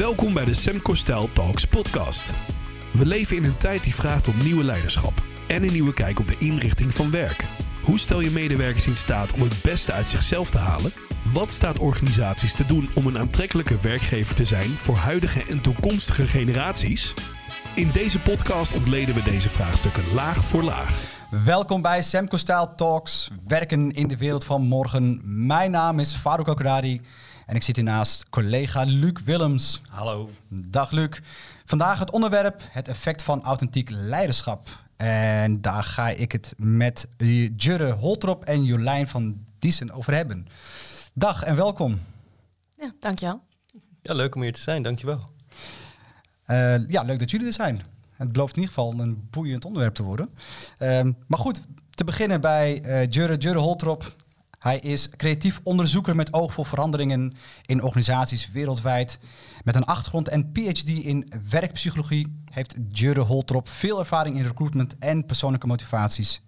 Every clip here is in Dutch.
Welkom bij de Semco Style Talks podcast. We leven in een tijd die vraagt om nieuwe leiderschap en een nieuwe kijk op de inrichting van werk. Hoe stel je medewerkers in staat om het beste uit zichzelf te halen? Wat staat organisaties te doen om een aantrekkelijke werkgever te zijn voor huidige en toekomstige generaties? In deze podcast ontleden we deze vraagstukken laag voor laag. Welkom bij Semco Style Talks, werken in de wereld van morgen. Mijn naam is Farouk Okradi en ik zit hier naast collega Luc Willems. Hallo. Dag Luc. Vandaag het onderwerp het effect van authentiek leiderschap. En daar ga ik het met Jurre Holtrop en Jolijn van Diesen over hebben. Dag en welkom. Ja, dankjewel. Ja, leuk om hier te zijn, dankjewel. Uh, ja, leuk dat jullie er zijn. Het belooft in ieder geval een boeiend onderwerp te worden. Uh, maar goed, te beginnen bij uh, Jurre, Jurre Holtrop. Hij is creatief onderzoeker met oog voor veranderingen in organisaties wereldwijd. Met een achtergrond en PhD in werkpsychologie heeft Jurre Holtrop veel ervaring in recruitment en persoonlijke motivaties.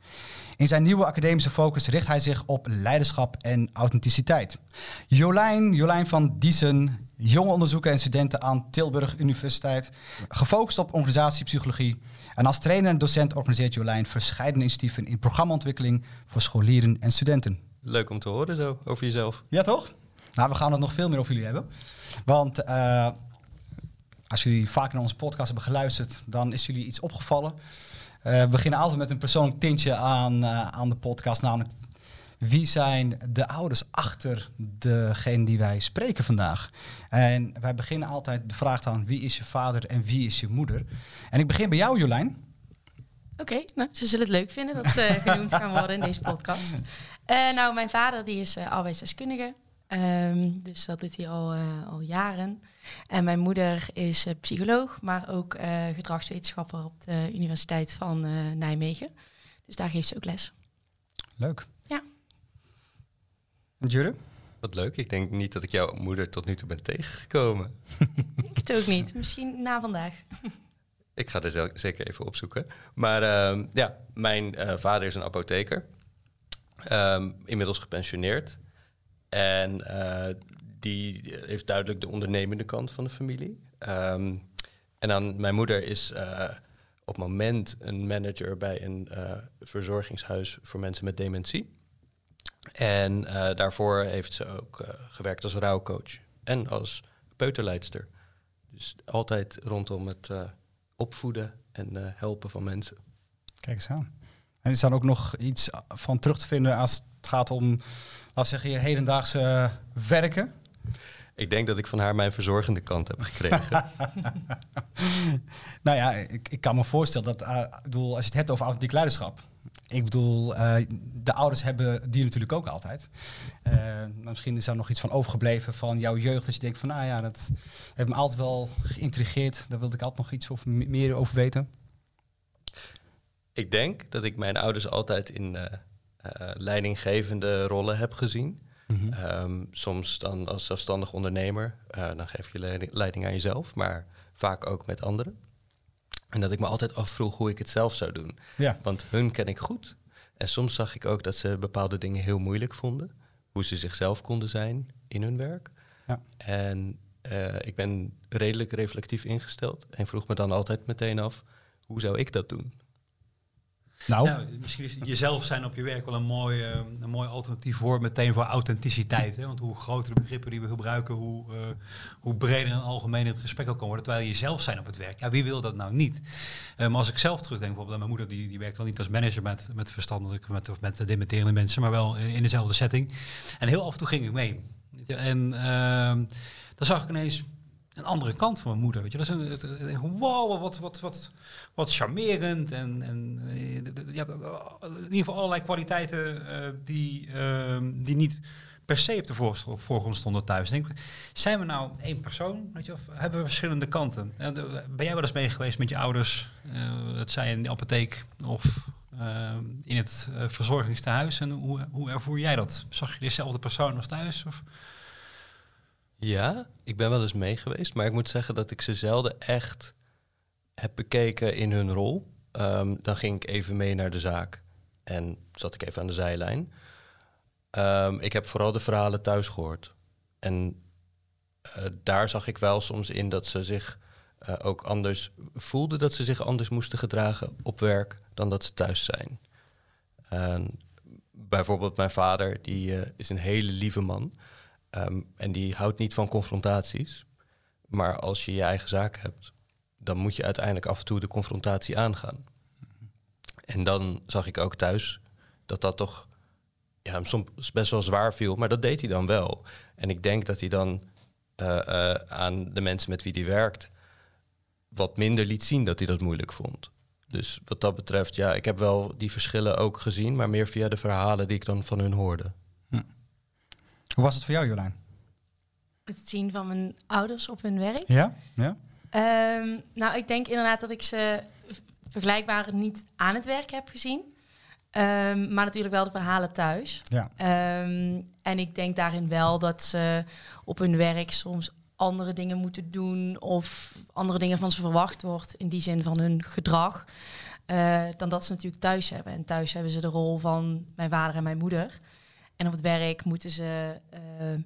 In zijn nieuwe academische focus richt hij zich op leiderschap en authenticiteit. Jolijn, Jolijn van Diesen, jonge onderzoeker en studenten aan Tilburg Universiteit, gefocust op organisatiepsychologie. En als trainer en docent organiseert Jolijn verschillende initiatieven in programmaontwikkeling voor scholieren en studenten. Leuk om te horen zo over jezelf. Ja, toch? Nou, we gaan het nog veel meer over jullie hebben. Want uh, als jullie vaak naar onze podcast hebben geluisterd, dan is jullie iets opgevallen. Uh, we beginnen altijd met een persoonlijk tintje aan, uh, aan de podcast, namelijk wie zijn de ouders achter degene die wij spreken vandaag? En wij beginnen altijd de vraag aan wie is je vader en wie is je moeder? En ik begin bij jou, Jolijn. Oké, okay, nou, ze zullen het leuk vinden dat ze genoemd gaan worden in deze podcast. Uh, nou, mijn vader die is uh, arbeidsdeskundige. Um, dus dat doet hij al, uh, al jaren. En mijn moeder is psycholoog, maar ook gedragswetenschapper op de Universiteit van Nijmegen. Dus daar geeft ze ook les. Leuk. Ja. En Jure? Wat leuk. Ik denk niet dat ik jouw moeder tot nu toe ben tegengekomen. ik het ook niet. Misschien na vandaag. Ik ga er zeker even opzoeken. Maar uh, ja, mijn uh, vader is een apotheker. Um, inmiddels gepensioneerd. En uh, die heeft duidelijk de ondernemende kant van de familie. Um, en dan mijn moeder is uh, op het moment een manager bij een verzorgingshuis voor mensen met dementie. En daarvoor heeft ze ook gewerkt als rouwcoach en als peuterleidster. Dus altijd rondom het opvoeden en helpen van mensen. Kijk eens aan. En is dan ook nog iets van terug te vinden als het gaat om, laten we zeggen, je hedendaagse werken? Ik denk dat ik van haar mijn verzorgende kant heb gekregen. nou ja, ik, ik, kan me voorstellen dat, uh, bedoel, als je het hebt over authentiek leiderschap. Ik bedoel, uh, de ouders hebben die natuurlijk ook altijd. Uh, misschien is er nog iets van overgebleven van jouw jeugd. Dat je denkt van, nou ja, dat heeft me altijd wel geïntrigeerd. Daar wilde ik altijd nog iets over, meer over weten. Ik denk dat ik mijn ouders altijd in uh, leidinggevende rollen heb gezien. Mm-hmm. Um, soms dan als zelfstandig ondernemer, dan geef je leiding, leiding aan jezelf, maar vaak ook met anderen. En dat ik me altijd afvroeg hoe ik het zelf zou doen. Ja. Want hun ken ik goed. En soms zag ik ook dat ze bepaalde dingen heel moeilijk vonden. Hoe ze zichzelf konden zijn in hun werk. Ja. En ik ben redelijk reflectief ingesteld. En vroeg me dan altijd meteen af, hoe zou ik dat doen? Nou. Misschien is jezelf zijn op je werk wel een mooi, uh, een mooi alternatief woord meteen voor authenticiteit. Hè? Want hoe groter de begrippen die we gebruiken, hoe, uh, hoe breder en algemeen het gesprek ook kan worden. Terwijl je jezelf zijn op het werk. Ja, wie wil dat nou niet? Uh, maar als ik zelf terugdenk, bijvoorbeeld aan mijn moeder, die, die werkt wel niet als manager met, met verstandelijk, met, of met dementerende mensen, maar wel in, dezelfde setting. En heel af en toe ging ik mee. En ehm, dan zag ik ineens een andere kant van mijn moeder. Weet je, dat is een, wow, wat, wat, wat, wat charmerend en, en ja, in ieder geval allerlei kwaliteiten uh, die, uh, die niet per se op de voorgrond stonden thuis. Denk, zijn we nou één persoon? Weet je, of hebben we verschillende kanten? Uh, ben jij wel eens mee geweest met je ouders? het zij in de apotheek of in het verzorgingstehuis? En hoe, hoe ervoer jij dat? Zag je dezelfde persoon als thuis? Of? Ja, ik ben wel eens mee geweest, maar ik moet zeggen dat ik ze zelden echt heb bekeken in hun rol. Um, dan ging ik even mee naar de zaak en zat ik even aan de zijlijn. Um, ik heb vooral de verhalen thuis gehoord. En eh, daar zag ik wel soms in dat ze zich eh, ook anders voelden, dat ze zich anders moesten gedragen op werk dan dat ze thuis zijn. En bijvoorbeeld mijn vader, die eh, is een hele lieve man ehm, en die houdt niet van confrontaties. Maar als je je eigen zaak hebt, dan moet je uiteindelijk af en toe de confrontatie aangaan. En dan zag ik ook thuis dat dat toch ja, hem soms best wel zwaar viel, maar dat deed hij dan wel. En ik denk dat hij dan eh, eh, aan de mensen met wie hij werkt wat minder liet zien dat hij dat moeilijk vond. Dus wat dat betreft, ja, ik heb wel die verschillen ook gezien, maar meer via de verhalen die ik dan van hun hoorde. Hoe was het voor jou, Jolijn? Het zien van mijn ouders op hun werk. Ja? Ja? Ehm, nou, ik denk inderdaad dat ik ze vergelijkbaar niet aan het werk heb gezien. Ehm, maar natuurlijk wel de verhalen thuis. Ja. Ehm, en ik denk daarin wel dat ze op hun werk soms andere dingen moeten doen of andere dingen van ze verwacht wordt in die zin van hun gedrag, eh, dan dat ze natuurlijk thuis hebben. En thuis hebben ze de rol van mijn vader en mijn moeder. En op het werk moeten ze eh,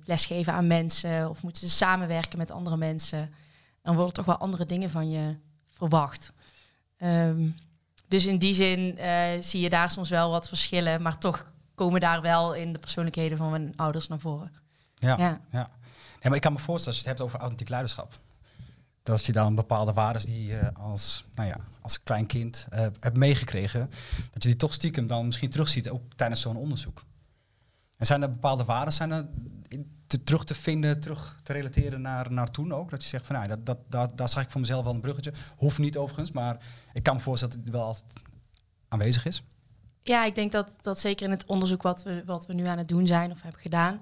lesgeven aan mensen of moeten ze samenwerken met andere mensen. Dan worden toch wel andere dingen van je verwacht. Ehm, dus in die zin eh, zie je daar soms wel wat verschillen, maar toch komen daar wel in de persoonlijkheden van mijn ouders naar voren. Ja. Ja. ja. Nee, maar ik kan me voorstellen, als je het hebt over authentiek leiderschap, dat je dan bepaalde waarden die je als, nou ja, als klein kind eh, hebt meegekregen, dat je die toch stiekem dan misschien terugziet, ook tijdens zo'n onderzoek. En zijn er bepaalde waarden zijn er terug te vinden, terug te relateren naar, naar toen ook? Dat je zegt van, nou, dat, dat, dat, daar zag ik voor mezelf wel een bruggetje. Hoeft niet overigens, maar ik kan me voorstellen dat het wel altijd aanwezig is. Ja, ik denk dat, dat zeker in het onderzoek wat we, wat we nu aan het doen zijn of hebben gedaan,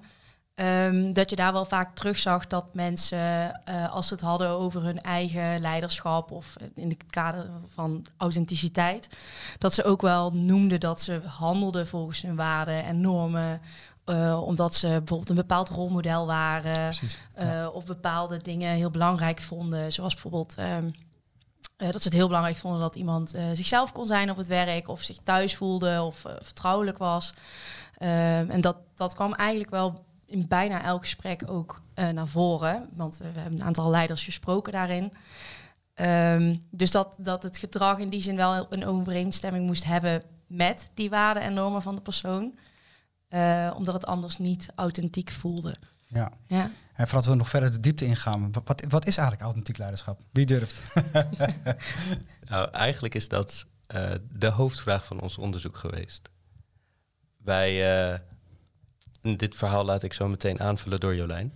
ehm, dat je daar wel vaak terugzag dat mensen, eh, als ze het hadden over hun eigen leiderschap of in het kader van authenticiteit, dat ze ook wel noemden dat ze handelden volgens hun waarden en normen. eh, omdat ze bijvoorbeeld een bepaald rolmodel waren. Precies. eh, of bepaalde dingen heel belangrijk vonden. Zoals bijvoorbeeld ehm, eh, dat ze het heel belangrijk vonden dat iemand zichzelf kon zijn op het werk, of zich thuis voelde of vertrouwelijk was. Ehm, en dat, dat kwam eigenlijk wel in bijna elk gesprek ook eh, naar voren. Want we hebben een aantal leiders gesproken daarin. Ehm, dus dat, dat het gedrag in die zin wel een overeenstemming moest hebben met die waarden en normen van de persoon. Eh, omdat het anders niet authentiek voelde. Ja. Ja. En voordat we nog verder de diepte ingaan, wat, wat, is eigenlijk authentiek leiderschap? Wie durft? Nou, eigenlijk is dat eh, de hoofdvraag van ons onderzoek geweest. Wij, eh, dit verhaal laat ik zo meteen aanvullen door Jolijn.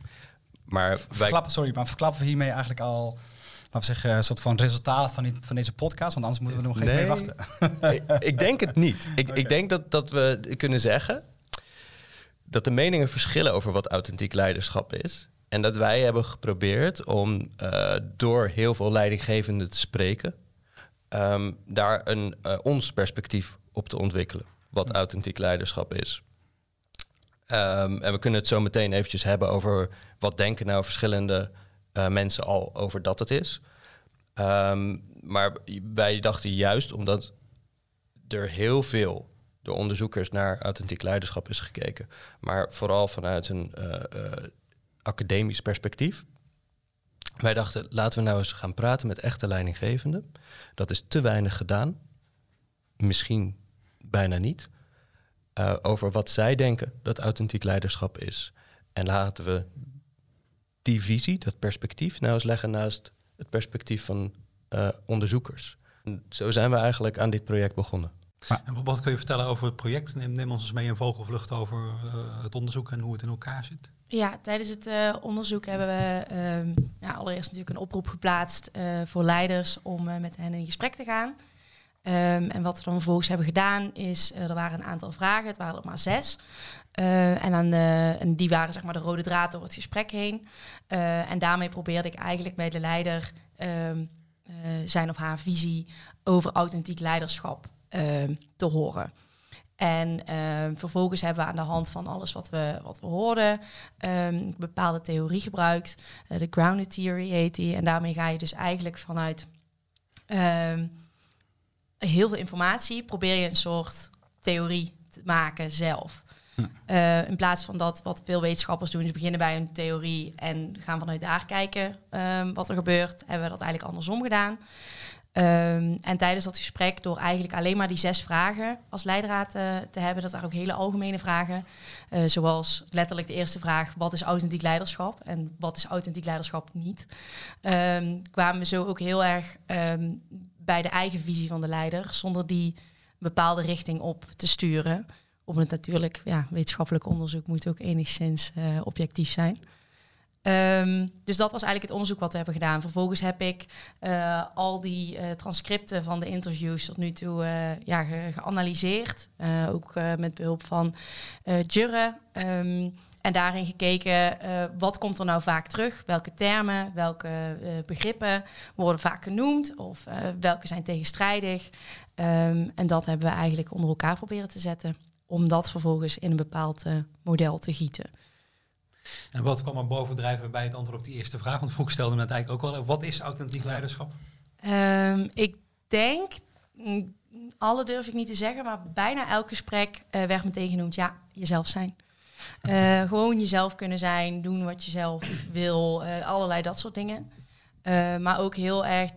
Maar wij, Verklappen, sorry, maar verklappen we hiermee eigenlijk al, laten we zeggen, een soort van resultaat van, die, van deze podcast? Want anders moeten we er nog even mee Nee. wachten. ik, ik denk het niet. Ik, ik denk dat, dat we kunnen zeggen dat de meningen verschillen over wat authentiek leiderschap is. En dat wij hebben geprobeerd om eh, door heel veel leidinggevenden te spreken, ehm, daar een eh, ons perspectief op te ontwikkelen. Wat authentiek leiderschap is. Ehm, en we kunnen het zo meteen eventjes hebben over wat denken nou verschillende eh, mensen al over dat het is. Ehm, maar wij dachten juist omdat er heel veel door onderzoekers naar authentiek leiderschap is gekeken, maar vooral vanuit een eh, eh, academisch perspectief. Wij dachten, laten we nou eens gaan praten met echte leidinggevenden. Dat is te weinig gedaan, misschien bijna niet, eh, over wat zij denken dat authentiek leiderschap is. En laten we die visie, dat perspectief, nou eens leggen naast het perspectief van eh, onderzoekers. En zo zijn we eigenlijk aan dit project begonnen. En wat- kun je vertellen over het project? Neem, neem ons eens mee in vogelvlucht over eh, het onderzoek en hoe het in elkaar zit. Ja, tijdens het eh, onderzoek hebben we ehm, ja, allereerst natuurlijk een oproep geplaatst eh, voor leiders om eh, met hen in gesprek te gaan. Ehm, en wat we dan vervolgens hebben gedaan is, eh, er waren een aantal vragen, het waren er maar zes. Eh, de, en die waren zeg maar de rode draad door het gesprek heen. Eh, en daarmee probeerde ik eigenlijk bij de leider ehm, eh, zijn of haar visie over authentiek leiderschap ehm, te horen. En vervolgens hebben we aan de hand van alles wat we, wat we hoorden, bepaalde theorie gebruikt. Eh, de grounded theory heet die. En daarmee ga je dus eigenlijk vanuit heel veel informatie, probeer je een soort theorie te maken zelf. Uh, in plaats van dat wat veel wetenschappers doen, ze beginnen bij een theorie en gaan vanuit daar kijken um, wat er gebeurt, hebben we dat eigenlijk andersom gedaan. Um, en tijdens dat gesprek, door eigenlijk alleen maar die zes vragen als leidraad uh, te hebben, dat waren ook hele algemene vragen, uh, zoals letterlijk de eerste vraag, wat is authentiek leiderschap en wat is authentiek leiderschap niet, um, kwamen we zo ook heel erg bij de eigen visie van de leider, zonder die bepaalde richting op te sturen. Op het natuurlijk, ja, wetenschappelijk onderzoek moet ook enigszins uh, objectief zijn. Um, dus dat was eigenlijk het onderzoek wat we hebben gedaan. Vervolgens heb ik uh, al die uh, transcripten van de interviews tot nu toe ja, ge geanalyseerd. ook met behulp van Jurre. Um, en daarin gekeken, wat komt er nou vaak terug? Welke termen, welke begrippen worden vaak genoemd? Of welke zijn tegenstrijdig? Um, en dat hebben we eigenlijk onder elkaar proberen te zetten. Om dat vervolgens in een bepaald model te gieten. En wat kwam er bovendrijven bij het antwoord op die eerste vraag? Want vroeg stelde net eigenlijk ook al, wat is authentiek leiderschap? Um, ik denk, mm, alle durf ik niet te zeggen, maar bijna elk gesprek werd meteen genoemd, ja, jezelf zijn. Uh, gewoon jezelf kunnen zijn, doen wat je zelf wil, uh, allerlei dat soort dingen. maar ook heel erg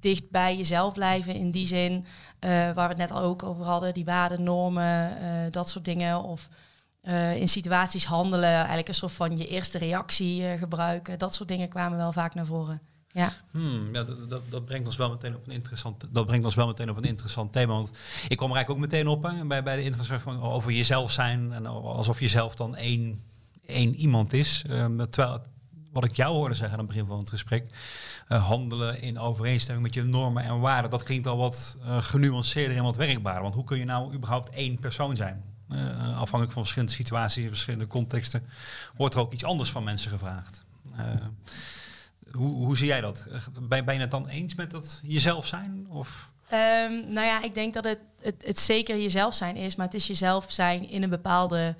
dicht bij jezelf blijven in die zin, waar we het net al ook over hadden, die waarden, normen, dat soort dingen. Of in situaties handelen, eigenlijk een soort van je eerste reactie gebruiken. Dat soort dingen kwamen wel vaak naar voren. Ja. Hmm, ja dat, dat, brengt ons wel meteen op een interessant. Dat brengt ons wel meteen op een interessant thema. Want ik kwam er eigenlijk ook meteen op hè, bij, bij de interview van over jezelf zijn en alsof je zelf dan één, één iemand is. Um, terwijl wat ik jou hoorde zeggen aan het begin van het gesprek, uh, handelen in overeenstemming met je normen en waarden, dat klinkt al wat uh, genuanceerder en wat werkbaarder. Want hoe kun je nou überhaupt één persoon zijn? Uh, afhankelijk van verschillende situaties, verschillende contexten, wordt er ook iets anders van mensen gevraagd. Hoe, hoe, zie jij dat? Ben, ben je het dan eens met dat jezelf zijn? Of? Um, nou ja, ik denk dat het, het, het, zeker jezelf zijn is, maar het is jezelf zijn in een bepaalde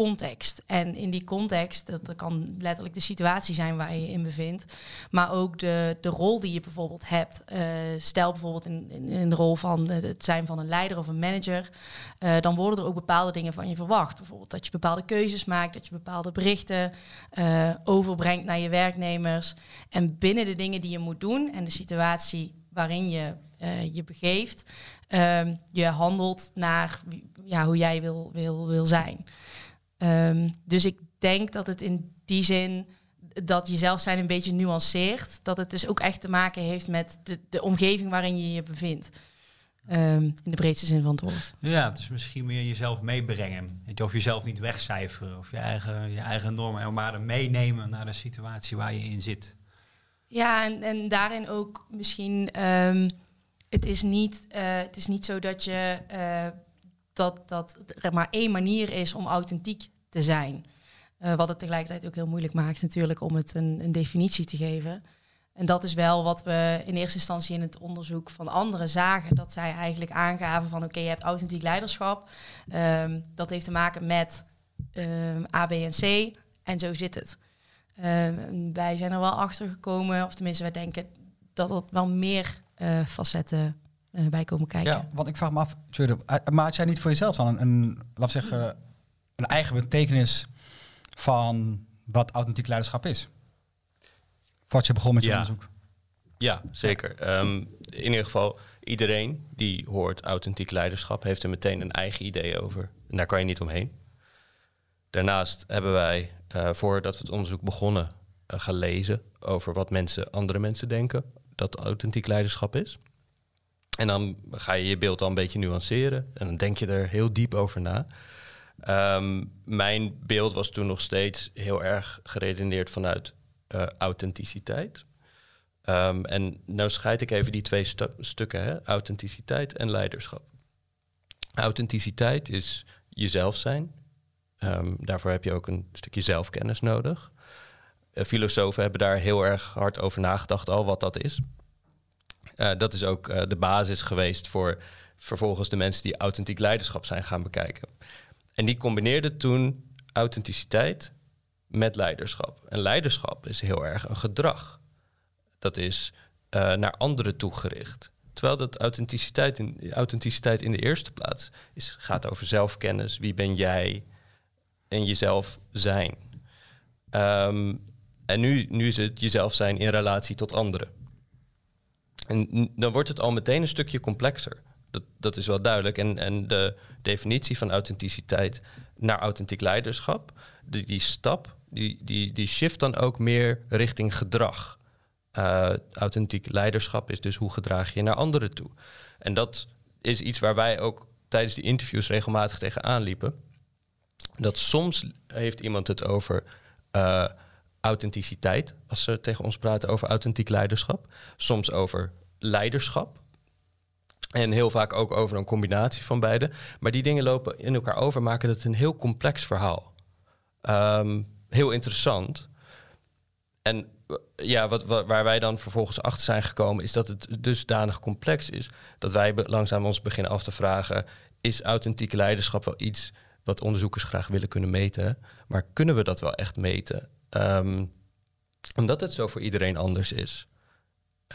context. En in die context, dat, kan letterlijk de situatie zijn waar je je in bevindt, maar ook de, de rol die je bijvoorbeeld hebt. Uh, stel bijvoorbeeld in, in, de rol van het zijn van een leider of een manager, uh, dan worden er ook bepaalde dingen van je verwacht. Bijvoorbeeld dat je bepaalde keuzes maakt, dat je bepaalde berichten uh, overbrengt naar je werknemers. En binnen de dingen die je moet doen en de situatie waarin je je begeeft, ehm, je handelt naar ja, hoe jij wil, wil, wil zijn. Um, dus ik denk dat het in die zin dat jezelf zijn een beetje nuanceert. Dat het dus ook echt te maken heeft met de, de omgeving waarin je je bevindt. Um, in de breedste zin van het woord. Ja, dus misschien meer jezelf meebrengen. Of jezelf niet wegcijferen. Of je eigen, je eigen normen en waarden meenemen naar de situatie waar je in zit. Ja, en, en daarin ook misschien... Um, het, is niet, uh, het is niet zo dat je... Uh, dat, dat er maar één manier is om authentiek te zijn. Uh, wat het tegelijkertijd ook heel moeilijk maakt natuurlijk om het een, een, definitie te geven. En dat is wel wat we in eerste instantie in het onderzoek van anderen zagen. Dat zij eigenlijk aangaven van oké, je hebt authentiek leiderschap. Um, dat heeft te maken met um, A, B en C. En zo zit het. Um, wij zijn er wel achter gekomen, of tenminste wij denken dat er wel meer uh, facetten uh, bij komen kijken. Ja, want ik vraag me af, Tjure, maak jij niet voor jezelf dan een, een laat zeggen, een eigen betekenis van wat authentiek leiderschap is? Voordat je begon met je ja. onderzoek. Ja, zeker. Um, in ieder geval, iedereen die hoort authentiek leiderschap heeft er meteen een eigen idee over. En daar kan je niet omheen. Daarnaast hebben wij, uh, voordat we het onderzoek begonnen, uh, gelezen over wat mensen, andere mensen denken dat authentiek leiderschap is. En dan ga je je beeld al een beetje nuanceren. En dan denk je er heel diep over na. Um, mijn beeld was toen nog steeds heel erg geredeneerd vanuit uh, authenticiteit. Um, en nou scheid ik even die twee stu stukken, hè? authenticiteit en leiderschap. Authenticiteit is jezelf zijn. Um, daarvoor heb je ook een stukje zelfkennis nodig. Uh, filosofen hebben daar heel erg hard over nagedacht al wat dat is. Uh, dat is ook uh, de basis geweest voor vervolgens de mensen die authentiek leiderschap zijn gaan bekijken. En die combineerde toen authenticiteit met leiderschap. En leiderschap is heel erg een gedrag. Dat is uh, naar anderen toegericht. Terwijl dat authenticiteit in, authenticiteit in de eerste plaats is, gaat over zelfkennis. Wie ben jij? en jezelf zijn. Ehm, en nu, nu is het jezelf zijn in relatie tot anderen. En dan wordt het al meteen een stukje complexer. Dat, dat is wel duidelijk. En, en de definitie van authenticiteit naar authentiek leiderschap, die, stap, die, die, die shift dan ook meer richting gedrag. Uh, authentiek leiderschap is dus hoe gedraag je naar anderen toe. En dat is iets waar wij ook tijdens die interviews regelmatig tegenaan liepen. Dat soms heeft iemand het over uh, authenticiteit, als ze tegen ons praten over authentiek leiderschap. Soms over leiderschap. En heel vaak ook over een combinatie van beide. Maar die dingen lopen in elkaar over, maken het een heel complex verhaal. Um, heel interessant. En ja, wat, waar wij dan vervolgens achter zijn gekomen, is dat het dusdanig complex is dat wij langzaam ons beginnen af te vragen: is authentieke leiderschap wel iets wat onderzoekers graag willen kunnen meten? Maar kunnen we dat wel echt meten? Um, omdat het zo voor iedereen anders is.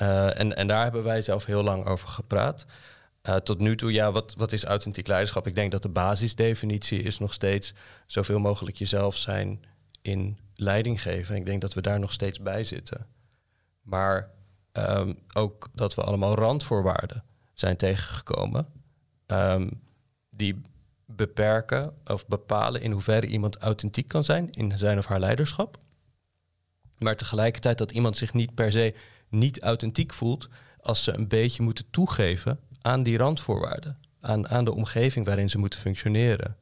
Uh, en, en daar hebben wij zelf heel lang over gepraat. Uh, tot nu toe, ja, wat, wat is authentiek leiderschap? Ik denk dat de basisdefinitie is nog steeds zoveel mogelijk jezelf zijn in leiding geven. Ik denk dat we daar nog steeds bij zitten. Maar um, ook dat we allemaal randvoorwaarden zijn tegengekomen. Um, die beperken of bepalen in hoeverre iemand authentiek kan zijn in zijn of haar leiderschap. Maar tegelijkertijd dat iemand zich niet per se niet authentiek voelt als ze een beetje moeten toegeven aan die randvoorwaarden, aan, aan de omgeving waarin ze moeten functioneren.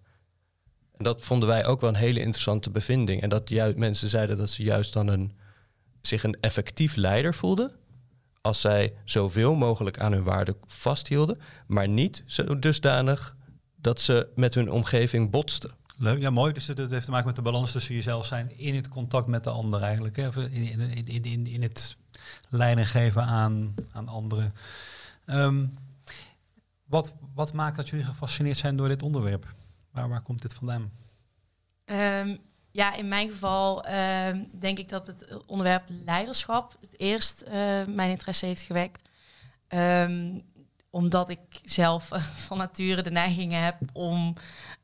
En dat vonden wij ook wel een hele interessante bevinding. En dat juist, mensen zeiden dat ze juist dan een, zich een effectief leider voelden. Als zij zoveel mogelijk aan hun waarden vasthielden, maar niet zo dusdanig dat ze met hun omgeving botsten. Leuk, ja mooi. Dus dat heeft te maken met de balans tussen jezelf zijn in het contact met de ander eigenlijk. Hè? In, in, in, in, in het leiding geven aan, aan anderen. Um, wat, wat maakt dat jullie gefascineerd zijn door dit onderwerp? Waar, waar komt dit vandaan? Um, ja, in mijn geval um, denk ik dat het onderwerp leiderschap het eerst uh, mijn interesse heeft gewekt. Omdat ik zelf uh, van nature de neiging heb om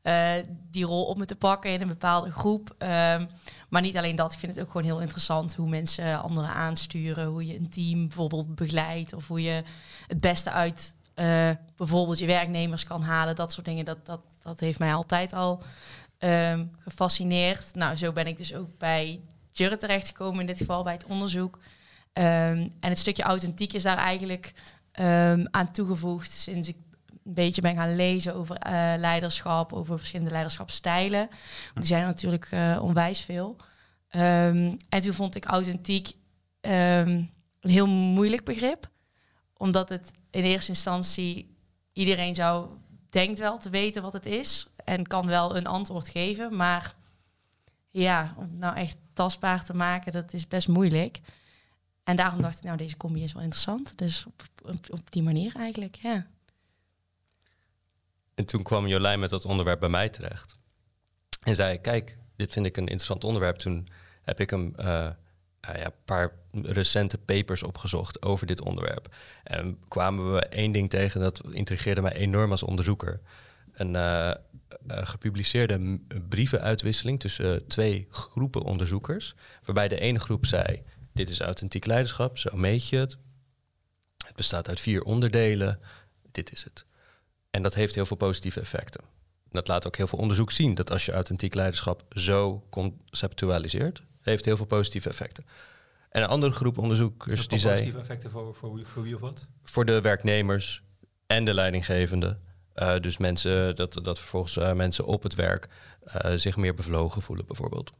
uh, die rol op me te pakken in een bepaalde groep. maar niet alleen dat, ik vind het ook gewoon heel interessant hoe mensen anderen aansturen, hoe je een team bijvoorbeeld begeleidt of hoe je het beste uit uh, bijvoorbeeld je werknemers kan halen. Dat soort dingen, dat, dat, dat heeft mij altijd al um, gefascineerd. Nou, zo ben ik dus ook bij Jurre terechtgekomen, in dit geval bij het onderzoek. Um, en het stukje authentiek is daar eigenlijk um, aan toegevoegd sinds ik een beetje ben gaan lezen over uh, leiderschap, over verschillende leiderschapstijlen. Want die zijn natuurlijk uh, onwijs veel. en toen vond ik authentiek een heel moeilijk begrip, omdat het in eerste instantie iedereen zou denkt wel te weten wat het is en kan wel een antwoord geven, maar ja, om nou echt tastbaar te maken, dat is best moeilijk. En daarom dacht ik, nou, deze combi is wel interessant. Dus op, op, die manier eigenlijk, ja. En toen kwam Jolijn met dat onderwerp bij mij terecht. En zei, kijk, dit vind ik een interessant onderwerp. Toen heb ik hem uh, ja, een paar recente papers opgezocht over dit onderwerp. En kwamen we één ding tegen dat intrigeerde mij enorm als onderzoeker. Een uh, gepubliceerde brievenuitwisseling tussen twee groepen onderzoekers. Waarbij de ene groep zei: Dit is authentiek leiderschap, zo meet je het. Het bestaat uit vier onderdelen, dit is het. En dat heeft heel veel positieve effecten. Dat laat ook heel veel onderzoek zien dat als je authentiek leiderschap zo conceptualiseert, heeft heel veel positieve effecten. En een andere groep onderzoekers die zei... Positieve effecten voor, voor, voor wie of wat? Voor de werknemers en de leidinggevende. Uh, dus mensen, dat, dat vervolgens uh, mensen op het werk uh, zich meer bevlogen voelen, bijvoorbeeld.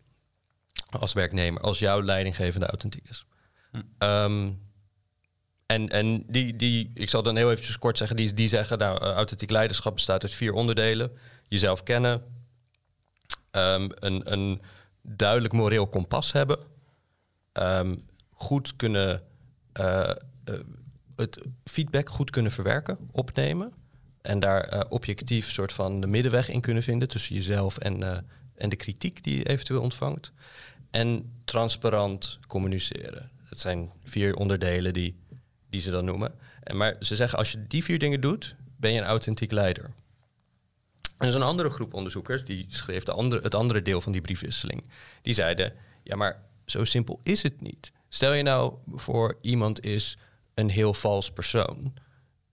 Als werknemer, als jouw leidinggevende authentiek is. Hm. Um, en en die, die, ik zal dan heel eventjes kort zeggen, die, die zeggen, nou, authentiek leiderschap bestaat uit vier onderdelen. Jezelf kennen, um, een, een duidelijk moreel kompas hebben, um, goed kunnen uh, uh, het feedback goed kunnen verwerken, opnemen. En daar uh, objectief soort van de middenweg in kunnen vinden tussen jezelf en, en de kritiek die je eventueel ontvangt. En transparant communiceren. Dat zijn vier onderdelen die, die ze dan noemen. En maar ze zeggen, als je die vier dingen doet, ben je een authentiek leider. Er is een andere groep onderzoekers, die schreef de andere, het andere deel van die briefwisseling. Die zeiden, ja, maar zo simpel is het niet. Stel je nou voor iemand is een heel vals persoon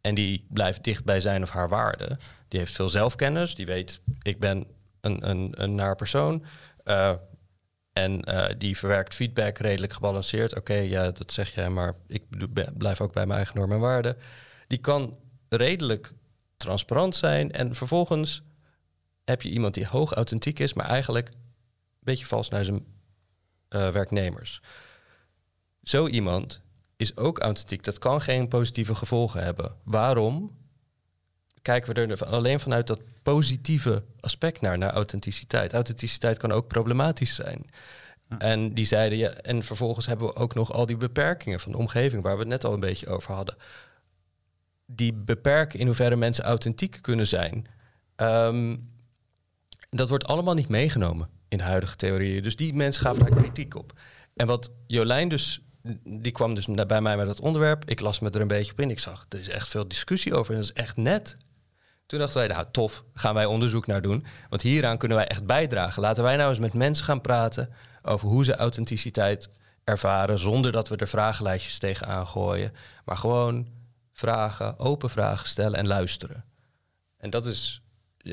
en die blijft dicht bij zijn of haar waarde. Die heeft veel zelfkennis, die weet, ik ben een, een, een naar persoon. Uh, en uh, die verwerkt feedback redelijk gebalanceerd. Oké, ja, dat zeg jij, maar ik blijf ook bij mijn eigen normen en waarden. Die kan redelijk transparant zijn. En vervolgens heb je iemand die hoog authentiek is, maar eigenlijk een beetje vals naar zijn uh, werknemers. Zo iemand is ook authentiek. Dat kan geen positieve gevolgen hebben. Waarom kijken we er alleen vanuit dat positieve aspect naar, naar authenticiteit? Authenticiteit kan ook problematisch zijn. En die zeiden, ja, en vervolgens hebben we ook nog al die beperkingen van de omgeving, waar we het net al een beetje over hadden. Die beperken in hoeverre mensen authentiek kunnen zijn. Um, dat wordt allemaal niet meegenomen in de huidige theorieën. Dus die mensen gaven daar kritiek op. En wat Jolijn dus, die kwam dus bij mij met dat onderwerp. Ik las me er een beetje op in. Ik zag, er is echt veel discussie over en dat is echt net. Toen dachten wij, nou tof, gaan wij onderzoek naar doen. Want hieraan kunnen wij echt bijdragen. Laten wij nou eens met mensen gaan praten over hoe ze authenticiteit ervaren... zonder dat we er vragenlijstjes tegenaan gooien. Maar gewoon vragen, open vragen stellen en luisteren. En dat is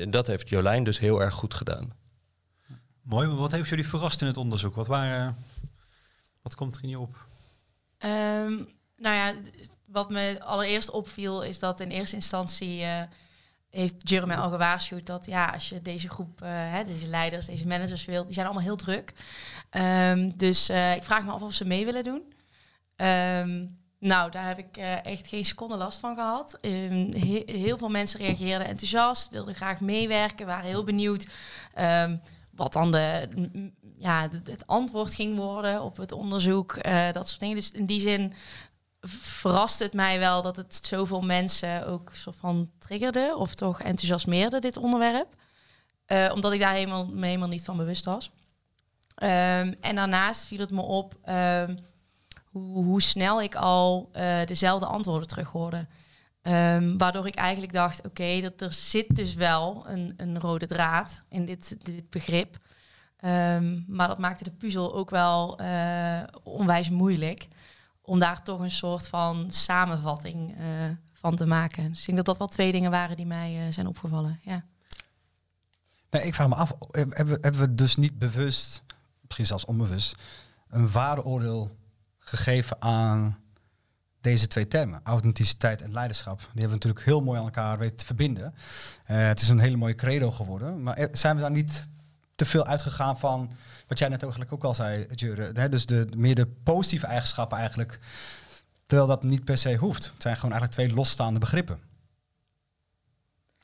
dat heeft Jolijn dus heel erg goed gedaan. Mooi, maar wat heeft jullie verrast in het onderzoek? Wat, waren, wat komt er in je op? Um, nou ja, wat me allereerst opviel is dat in eerste instantie uh, heeft Jeremy al gewaarschuwd dat ja, als je deze groep, uh, hè, deze leiders, deze managers wil, die zijn allemaal heel druk. Um, dus uh, ik vraag me af of ze mee willen doen. Um, nou, daar heb ik uh, echt geen seconde last van gehad. Um, he heel veel mensen reageerden enthousiast, wilden graag meewerken, waren heel benieuwd wat dan de, ja, het antwoord ging worden op het onderzoek. Dat soort dingen. Dus in die zin verrast het mij wel dat het zoveel mensen ook soort van triggerde of toch enthousiasmeerde dit onderwerp. Uh, omdat ik daar helemaal, me helemaal niet van bewust was. Um, en daarnaast viel het me op hoe, hoe snel ik al uh, dezelfde antwoorden terug hoorde. Um, waardoor ik eigenlijk dacht, oké, dat er zit dus wel een, een rode draad in dit, dit begrip. Maar dat maakte de puzzel ook wel uh, onwijs moeilijk. Om daar toch een soort van samenvatting uh, van te maken. Dus ik denk dat dat wel twee dingen waren die mij zijn opgevallen. Ja. Nee, ik vraag me af, hebben we, hebben we dus niet bewust, misschien zelfs onbewust, een waardeoordeel gegeven aan deze twee termen, authenticiteit en leiderschap. Die hebben we natuurlijk heel mooi aan elkaar weten te verbinden. Het is een hele mooie credo geworden. Maar eh, zijn we daar niet te veel uitgegaan van wat jij net eigenlijk ook al zei, Jure? Hè? Dus de, meer de positieve eigenschappen eigenlijk. Terwijl dat niet per se hoeft. Het zijn gewoon eigenlijk twee losstaande begrippen.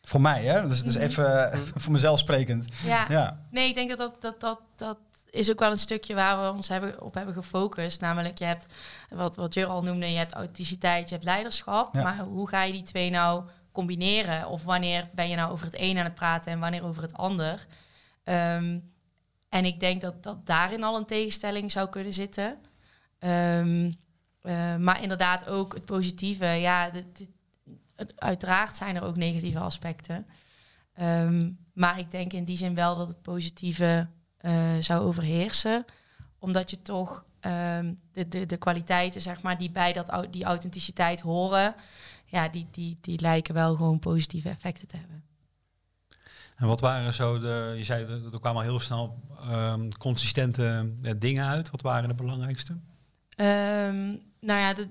Voor mij, hè? Dus, dus even voor mezelf sprekend. Ja. ja. Nee, ik denk dat dat, dat, dat, dat is ook wel een stukje waar we ons hebben, op hebben gefocust. Namelijk, je hebt wat, wat Jur al noemde, je hebt authenticiteit, je hebt leiderschap. Maar hoe ga je die twee nou combineren? Of wanneer ben je nou over het een aan het praten en wanneer over het ander? Um, en ik denk dat, dat daarin al een tegenstelling zou kunnen zitten. Um, uh, maar inderdaad ook het positieve. Ja, uiteraard zijn er ook negatieve aspecten. Um, maar ik denk in die zin wel dat het positieve uh, zou overheersen. Omdat je toch de, de, de kwaliteiten, zeg maar, die bij dat, die authenticiteit horen, ja, die, die, die lijken wel gewoon positieve effecten te hebben. En wat waren zo de, je zei, er kwamen al heel snel um, consistente uh, dingen uit. Wat waren de belangrijkste? Um, nou ja, de,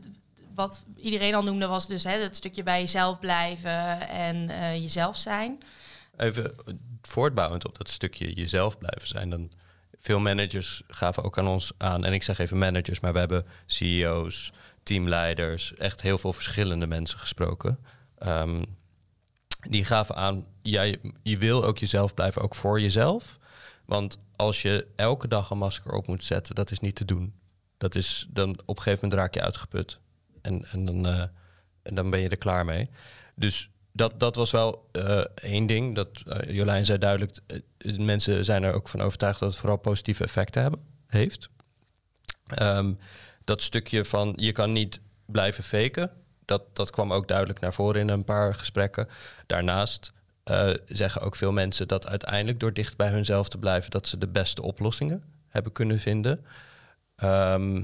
wat iedereen al noemde was dus hè, het stukje bij jezelf blijven en uh, jezelf zijn. Even voortbouwend op dat stukje jezelf blijven zijn, dan veel managers gaven ook aan ons aan, en ik zeg even managers, maar we hebben CEO's, teamleiders, echt heel veel verschillende mensen gesproken. Um, die gaven aan, ja, je, wil ook jezelf blijven, ook voor jezelf. Want als je elke dag een masker op moet zetten, dat is niet te doen. Dat is dan op een gegeven moment raak je uitgeput. En, en, dan, uh, en dan ben je er klaar mee. Dus dat, dat was wel uh, één ding. Dat, uh, Jolijn zei duidelijk, mensen zijn er ook van overtuigd dat het vooral positieve effecten hebben, heeft. Um, dat stukje van je kan niet blijven faken, dat, dat kwam ook duidelijk naar voren in een paar gesprekken. Daarnaast eh, zeggen ook veel mensen dat uiteindelijk door dicht bij hunzelf te blijven, dat ze de beste oplossingen hebben kunnen vinden. Ehm,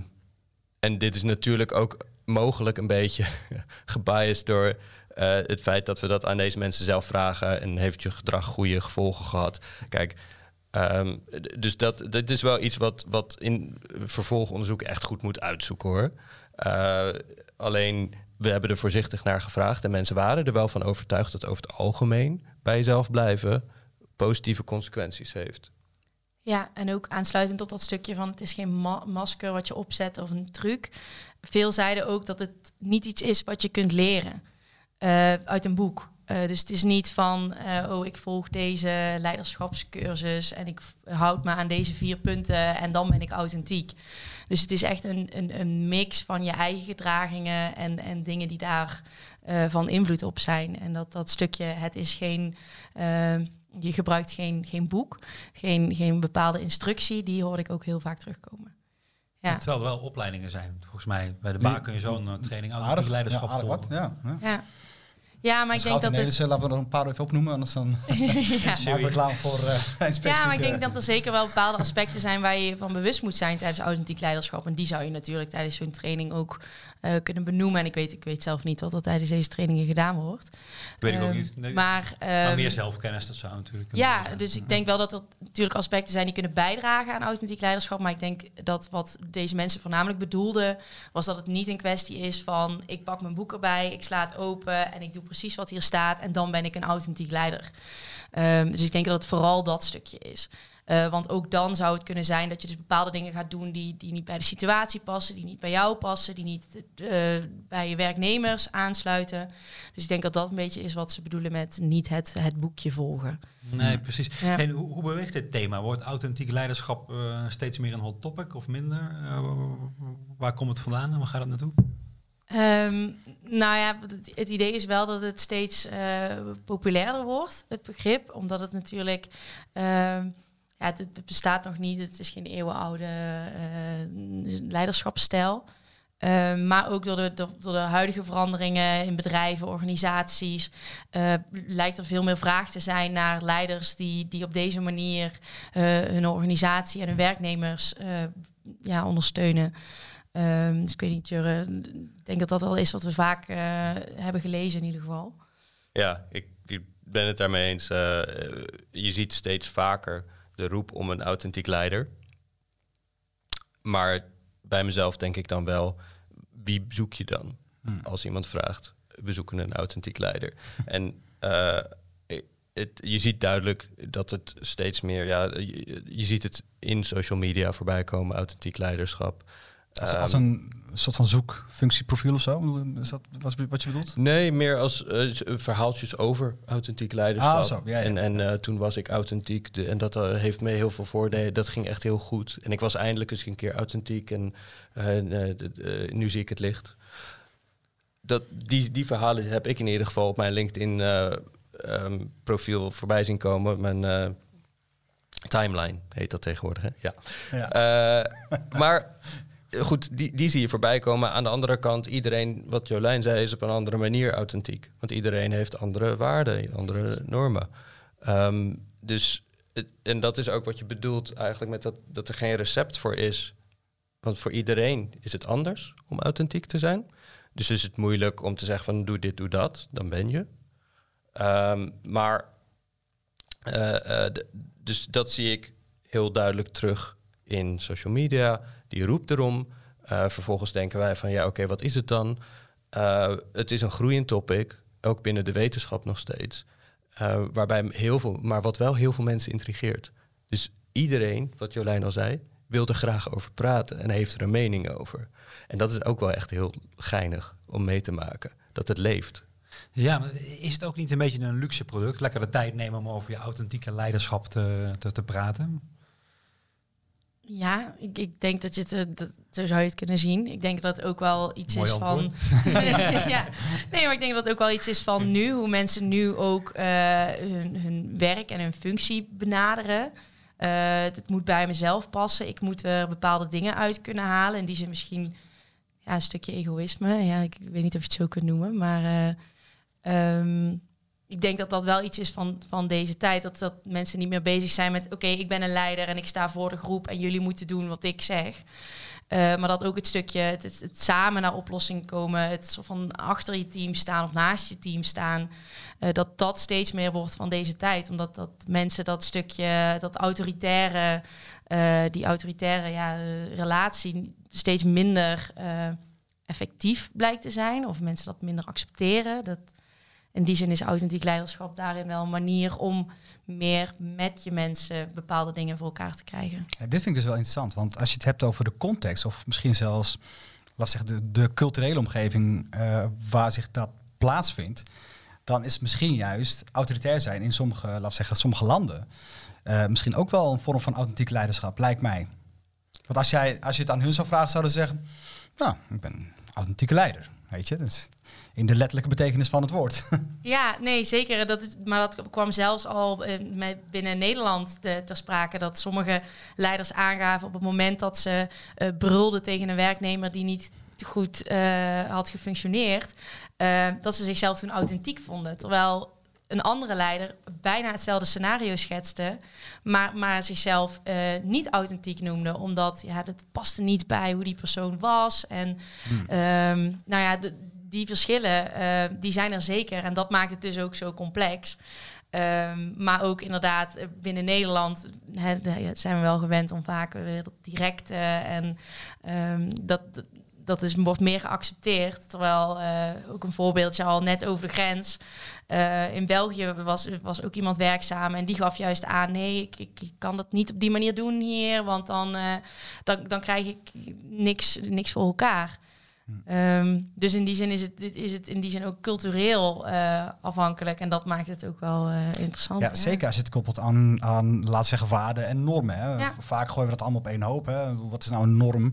en dit is natuurlijk ook mogelijk een beetje gebiased door uh, het feit dat we dat aan deze mensen zelf vragen. En heeft je gedrag goede gevolgen gehad? Kijk, um, dus dat, dat is wel iets wat, wat in vervolgonderzoek echt goed moet uitzoeken hoor. Uh, alleen we hebben er voorzichtig naar gevraagd en mensen waren er wel van overtuigd dat over het algemeen bij jezelf blijven positieve consequenties heeft. Ja, en ook aansluitend op dat stukje van het is geen ma masker wat je opzet of een truc. Veel zeiden ook dat het niet iets is wat je kunt leren uh, uit een boek. Uh, dus het is niet van, uh, oh, ik volg deze leiderschapscursus en ik houd me aan deze vier punten en dan ben ik authentiek. Dus het is echt een, een, een mix van je eigen gedragingen en, en dingen die daar uh, van invloed op zijn. En dat, dat stukje, het is geen, je gebruikt geen, geen boek, geen, geen bepaalde instructie, die hoorde ik ook heel vaak terugkomen. Ja. Terwijl er wel opleidingen zijn. Volgens mij bij de baan kun je zo'n training authentiek leiderschap ja, wat, ja, ja. Ja. Maar ik denk dat het... laten we er een paar even opnoemen, anders dan ja. reclame voor uh, Ja, maar ik denk dat er zeker wel bepaalde aspecten zijn waar je van bewust moet zijn tijdens authentiek leiderschap. En die zou je natuurlijk tijdens zo'n training ook uh, kunnen benoemen. En ik weet, ik weet zelf niet wat er tijdens deze trainingen gedaan wordt. Weet ik ook ehm, niet. Nee, maar, um, maar, meer zelfkennis, dat zou natuurlijk. Ja, dus ik denk wel dat er natuurlijk aspecten zijn die kunnen bijdragen aan authentiek leiderschap. Maar ik denk dat wat deze mensen voornamelijk bedoelden, was dat het niet een kwestie is van ik pak mijn boek erbij, ik sla het open en ik doe precies wat hier staat en dan ben ik een authentiek leider. Um, dus ik denk dat het vooral dat stukje is. Uh, want ook dan zou het kunnen zijn dat je dus bepaalde dingen gaat doen die, die niet bij de situatie passen, die niet bij jou passen, die niet uh, bij je werknemers aansluiten. Dus ik denk dat dat een beetje is wat ze bedoelen met niet het, het boekje volgen. Nee, precies. Ja. En hoe, hoe beweegt dit thema? Wordt authentiek leiderschap uh, steeds meer een hot topic of minder? waar komt het vandaan en waar gaat het naartoe? Um, nou ja, het, idee is wel dat het steeds populairder wordt, het begrip. Omdat het natuurlijk ja, het, bestaat nog niet. Het is geen eeuwenoude uh, leiderschapsstijl. Uh, maar ook door de, door, door, de huidige veranderingen in bedrijven, organisaties, uh, lijkt er veel meer vraag te zijn naar leiders die, die op deze manier hun organisatie en hun werknemers ja, ondersteunen. Um, dus ik weet niet, Jurre, ik denk dat dat wel is wat we vaak hebben gelezen in ieder geval. Ja, ik, ik ben het daarmee eens. je ziet steeds vaker de roep om een authentiek leider. Maar bij mezelf denk ik dan wel, wie zoek je dan? Hmm. Als iemand vraagt, we zoeken een authentiek leider. en uh, het, je ziet duidelijk dat het steeds meer, ja, je, je, ziet het in social media voorbij komen, authentiek leiderschap. Als, als ehm, een soort van zoekfunctieprofiel of zo? Is dat wat je bedoelt? Nee, meer als uh, verhaaltjes over authentiek leiderschap. Ah, zo, ja, ja. En, en uh, toen was ik authentiek de, en dat uh, heeft me heel veel voordelen. Dat ging echt heel goed. En ik was eindelijk eens een keer authentiek en nu zie ik het licht. Dat, die, die verhalen heb ik in ieder geval op mijn LinkedIn um, profiel voorbij zien komen. Mijn timeline heet dat tegenwoordig. Hè? Ja. ja. maar goed, die, die zie je voorbij komen. Aan de andere kant, iedereen, wat Jolijn zei, is op een andere manier authentiek. Want iedereen heeft andere waarden, andere normen. Ehm, dus, en dat is ook wat je bedoelt eigenlijk met dat, dat er geen recept voor is. Want voor iedereen is het anders om authentiek te zijn. Dus is het moeilijk om te zeggen van doe dit, doe dat, dan ben je. Um, maar, uh, dus dat zie ik heel duidelijk terug in social media die roept erom. Uh, vervolgens denken wij van ja, oké, wat is het dan? Uh, het is een groeiend topic, ook binnen de wetenschap nog steeds. Uh, waarbij heel veel, maar wat wel heel veel mensen intrigeert. Dus iedereen, wat Jolijn al zei, wil er graag over praten en heeft er een mening over. En dat is ook wel echt heel geinig om mee te maken, dat het leeft. Ja, maar is het ook niet een beetje een luxe product? Lekker de tijd nemen om over je authentieke leiderschap te, te praten? Ja, ik, ik denk dat je het, eh, dat, zo zou je het kunnen zien. Ik denk dat het ook wel iets is van. ja, nee, maar ik denk dat het ook wel iets is van nu, hoe mensen nu ook uh, hun, hun werk en hun functie benaderen. Uh, het moet bij mezelf passen. Ik moet er bepaalde dingen uit kunnen halen. En die zijn misschien ja, een stukje egoïsme. Ja, ik, weet niet of je het zo kunt noemen. Maar um, ik denk dat dat wel iets is van, van deze tijd. Dat, dat mensen niet meer bezig zijn met... oké, ik ben een leider en ik sta voor de groep... en jullie moeten doen wat ik zeg. Uh, maar dat ook het stukje, het, het, samen naar oplossingen komen... het soort van achter je team staan of naast je team staan... Uh, dat dat steeds meer wordt van deze tijd. Omdat dat mensen dat stukje, dat autoritaire... Uh, die autoritaire ja, relatie steeds minder effectief blijkt te zijn. Of mensen dat minder accepteren. Dat, in die zin is authentiek leiderschap daarin wel een manier om meer met je mensen bepaalde dingen voor elkaar te krijgen. Ja, dit vind ik dus wel interessant, want als je het hebt over de context, of misschien zelfs, laat zeggen, de, de culturele omgeving uh, waar zich dat plaatsvindt, dan is misschien juist autoritair zijn in sommige, laat zeggen, sommige landen uh, misschien ook wel een vorm van authentiek leiderschap, lijkt mij. Want als, jij, als je het aan hun zou vragen, zouden ze zeggen, nou, ik ben authentieke leider. Weet je, dus in de letterlijke betekenis van het woord. Ja, nee, zeker. Dat is, maar dat kwam zelfs al eh, met binnen Nederland te, ter sprake. Dat sommige leiders aangaven op het moment dat ze uh, brulden tegen een werknemer die niet goed uh, had gefunctioneerd, dat ze zichzelf toen authentiek vonden. Terwijl een andere leider bijna hetzelfde scenario schetste, maar, maar zichzelf uh, niet authentiek noemde, omdat ja, dat paste niet bij hoe die persoon was. En hmm. um, nou ja, de, die verschillen, uh, die zijn er zeker. En dat maakt het dus ook zo complex. Um, maar ook inderdaad eh, binnen Nederland zijn we wel gewend om vaak weer dat directe en um, dat, dat is, wordt meer geaccepteerd. Terwijl uh, ook een voorbeeldje al net over de grens. In België was, was ook iemand werkzaam en die gaf juist aan: nee, ik, ik, kan dat niet op die manier doen hier, want dan, dan, dan krijg ik niks, niks voor elkaar. Um, dus in die zin is het, is het in die zin ook cultureel uh, afhankelijk. En dat maakt het ook wel uh, interessant. Ja, zeker als je het koppelt aan, aan laat zeggen, waarden en normen. Hè. Ja. Vaak gooien we dat allemaal op één hoop. Hè. Wat is nou een norm